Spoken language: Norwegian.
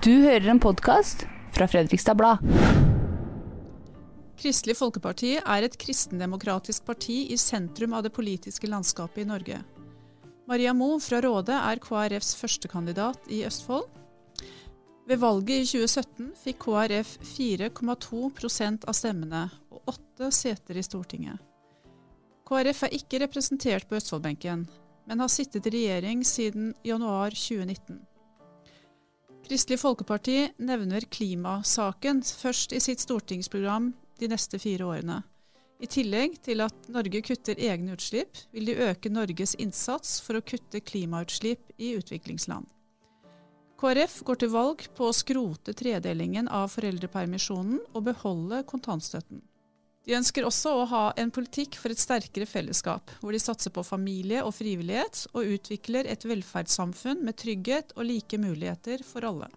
Du hører en podkast fra Fredrikstad Blad. Kristelig Folkeparti er et kristendemokratisk parti i sentrum av det politiske landskapet i Norge. Maria Mo fra Råde er KrFs førstekandidat i Østfold. Ved valget i 2017 fikk KrF 4,2% av stemmene og åtte seter i Stortinget. KrF er ikke representert på Østfoldbenken, men har sittet i regjering siden januar 2019. Kristelig Folkeparti nevner klimasaken først i sitt stortingsprogram de neste fire årene. I tillegg til at Norge kutter egne utslipp, vil de øke Norges innsats for å kutte klimautslipp i utviklingsland. KrF går til valg på å skrote tredelingen av foreldrepermisjonen og beholde kontantstøtten. De ønsker også å ha en politikk for et sterkere fellesskap, hvor de satser på familie og frivillighet, og utvikler et velferdssamfunn med trygghet og like muligheter for alle.